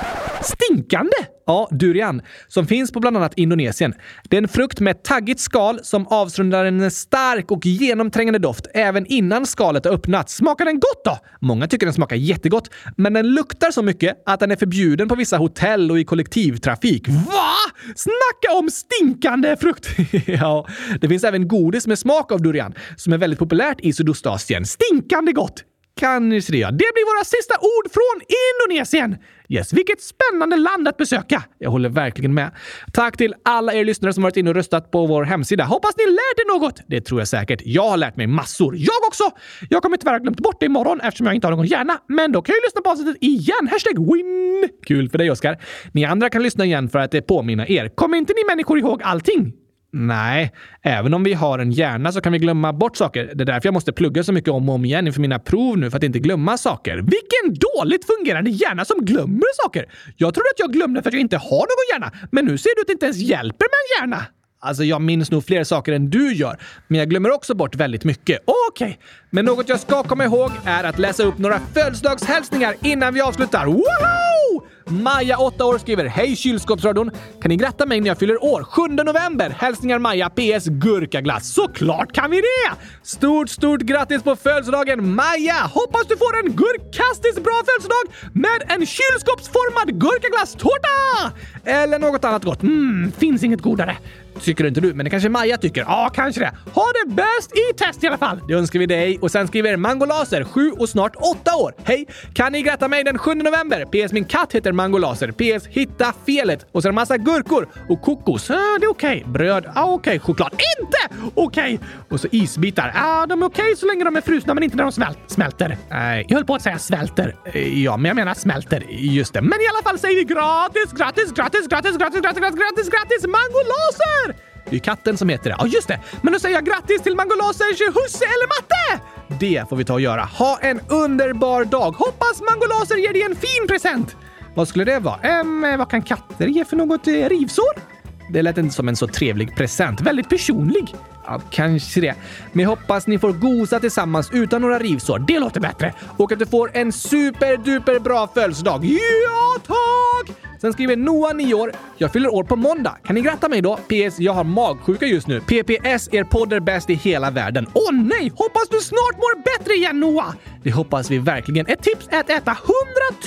S1: Stinkande? Ja, durian, som finns på bland annat Indonesien. Det är en frukt med ett taggigt skal som avsrundar en stark och genomträngande doft även innan skalet har öppnats. Smakar den gott då? Många tycker den smakar jättegott, men den luktar så mycket att den är förbjuden på vissa hotell och i kollektivtrafik. Va? Snacka om stinkande frukt! ja, det finns även godis med smak av durian som är väldigt populärt i Sydostasien. Stinkande gott! Kan ni se det? Det blir våra sista ord från Indonesien! Yes, vilket spännande land att besöka! Jag håller verkligen med. Tack till alla er lyssnare som varit inne och röstat på vår hemsida. Hoppas ni lärt er något! Det tror jag säkert. Jag har lärt mig massor. Jag också! Jag kommer tyvärr ha glömt bort det imorgon eftersom jag inte har någon hjärna, men då kan jag ju lyssna på avsnittet igen. Hashtag win! Kul för dig, Oskar. Ni andra kan lyssna igen för att det påminner er. Kommer inte ni människor ihåg allting? Nej, även om vi har en hjärna så kan vi glömma bort saker. Det är därför jag måste plugga så mycket om och om igen inför mina prov nu för att inte glömma saker. Vilken dåligt fungerande hjärna som glömmer saker! Jag trodde att jag glömde för att jag inte har någon hjärna, men nu ser du att det inte ens hjälper med en hjärna. Alltså, jag minns nog fler saker än du gör, men jag glömmer också bort väldigt mycket. Okej, okay. men något jag ska komma ihåg är att läsa upp några födelsedagshälsningar innan vi avslutar. Woho! Maja, 8 år, skriver Hej kylskåpsradion! Kan ni gratta mig när jag fyller år? 7 november! Hälsningar Maja, PS Gurkaglass. Såklart kan vi det! Stort, stort grattis på födelsedagen Maja! Hoppas du får en gurkastiskt bra födelsedag med en kylskåpsformad gurkaglasstårta! Eller något annat gott. Mm, finns inget godare. Tycker inte du, men det kanske Maja tycker. Ja, kanske det. Ha det bäst i test i alla fall! Det önskar vi dig. Och sen skriver Mangolaser, 7 och snart 8 år. Hej! Kan ni gratta mig den 7 november? PS. Min katt heter Mangolaser. PS. Hitta felet. Och sen massa gurkor och kokos. Ah, det är okej. Okay. Bröd. Ah, okej. Okay. Choklad. Inte okej! Okay. Och så isbitar. Ah, de är okej så länge de är frusna, men inte när de smält smälter. Nej, jag höll på att säga svälter. Ja, men jag menar smälter. Just det. Men i alla fall säger vi gratis, gratis, gratis, gratis, gratis, gratis, gratis, gratis, gratis, Mangolaser! Det är katten som heter det. Ja, just det. Men då säger jag grattis till Mangolasers husse eller matte! Det får vi ta och göra. Ha en underbar dag! Hoppas Mangolaser ger dig en fin present! Vad skulle det vara? Ehm, vad kan katter ge för något eh, rivsår? Det lät inte som en så trevlig present. Väldigt personlig. Ja, kanske det. Men jag hoppas ni får gosa tillsammans utan några rivsår. Det låter bättre. Och att du får en superduper bra födelsedag. Ja, tack! Sen skriver Noah, 9 år. Jag fyller år på måndag. Kan ni gratta mig då? PS. Jag har magsjuka just nu. PPS. Er podd är bäst i hela världen. Åh oh, nej! Hoppas du snart mår bättre igen Noah! Det hoppas vi verkligen. Ett tips är att äta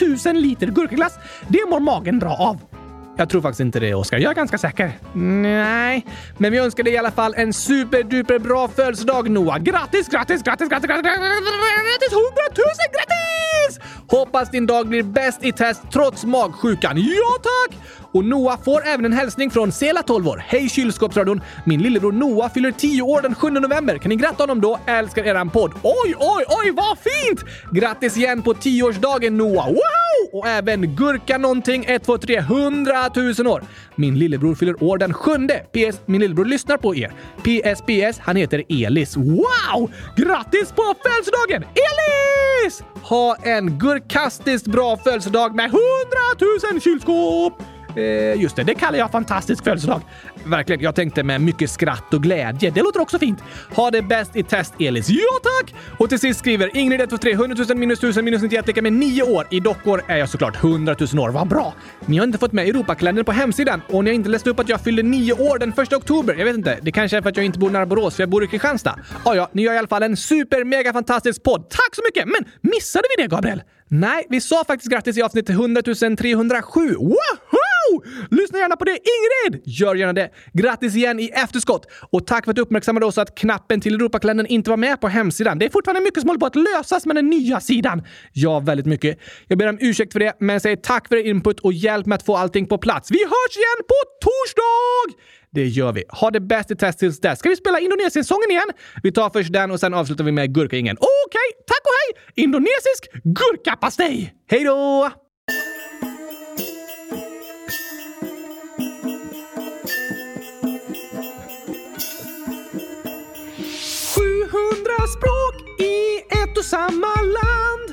S1: 100 000 liter gurkaglass. Det mår magen bra av. Jag tror faktiskt inte det, Oskar. Jag är ganska säker. Nej, men vi önskar dig i alla fall en superduper bra födelsedag, Noah. Grattis, grattis, grattis, grattis, grattis, grattis, hundratusen grattis! Hoppas din dag blir bäst i test trots magsjukan. Ja, tack! Och Noah får även en hälsning från Sela 12 år. Hej kylskåpsradion! Min lillebror Noah fyller 10 år den 7 november. Kan ni gratta honom då? Älskar eran podd. Oj, oj, oj, vad fint! Grattis igen på 10-årsdagen Noah! Wow! Och även Gurka någonting 123 100 000 år. Min lillebror fyller år den 7. PS. Min lillebror lyssnar på er. PS, PS. Han heter Elis. Wow! Grattis på födelsedagen Elis! Ha en gurkastiskt bra födelsedag med 100 000 kylskåp! Eh, just det, det kallar jag fantastisk födelsedag. Verkligen, jag tänkte med mycket skratt och glädje. Det låter också fint. Ha det bäst i test, Elis. Ja, tack! Och till sist skriver Ingrid 123 100 000 minus 1000 minus 91 lika med 9 år. I dockor är jag såklart 100 000 år. Vad bra! Ni har inte fått med Europakalendern på hemsidan och ni har inte läst upp att jag fyllde 9 år den 1 oktober. Jag vet inte. Det kanske är för att jag inte bor nära Borås, för jag bor i Kristianstad. Ja, ja, ni gör i alla fall en super mega fantastisk podd. Tack så mycket! Men missade vi det, Gabriel? Nej, vi sa faktiskt grattis i avsnitt 100 307. Lyssna gärna på det, Ingrid! Gör gärna det. Grattis igen i efterskott! Och tack för att du uppmärksammade oss att knappen till Europakalendern inte var med på hemsidan. Det är fortfarande mycket som håller på att lösas med den nya sidan. Ja, väldigt mycket. Jag ber om ursäkt för det, men säger tack för er input och hjälp med att få allting på plats. Vi hörs igen på torsdag! Det gör vi. Ha det bäst i test tills dess. Ska vi spela Indonesien-sången igen? Vi tar först den och sen avslutar vi med gurkaingen. Okej, okay, tack och hej! Indonesisk gurkapastej! Hej då!
S2: Språk i ett och samma land.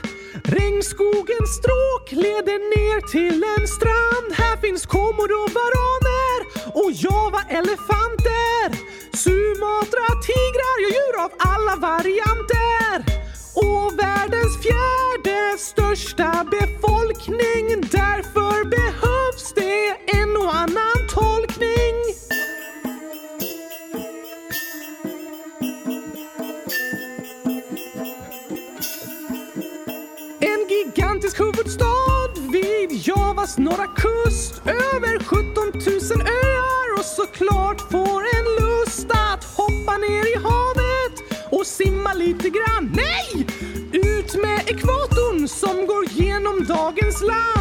S2: Regnskogens stråk leder ner till en strand. Här finns komodovaraner och java-elefanter. Sumatra, tigrar, ja djur av alla varianter. Och världens fjärde största befolkning. Därför Javas norra kust. Över 17 000 öar och såklart får en lust att hoppa ner i havet och simma lite grann. Nej! Ut med ekvatorn som går genom dagens land.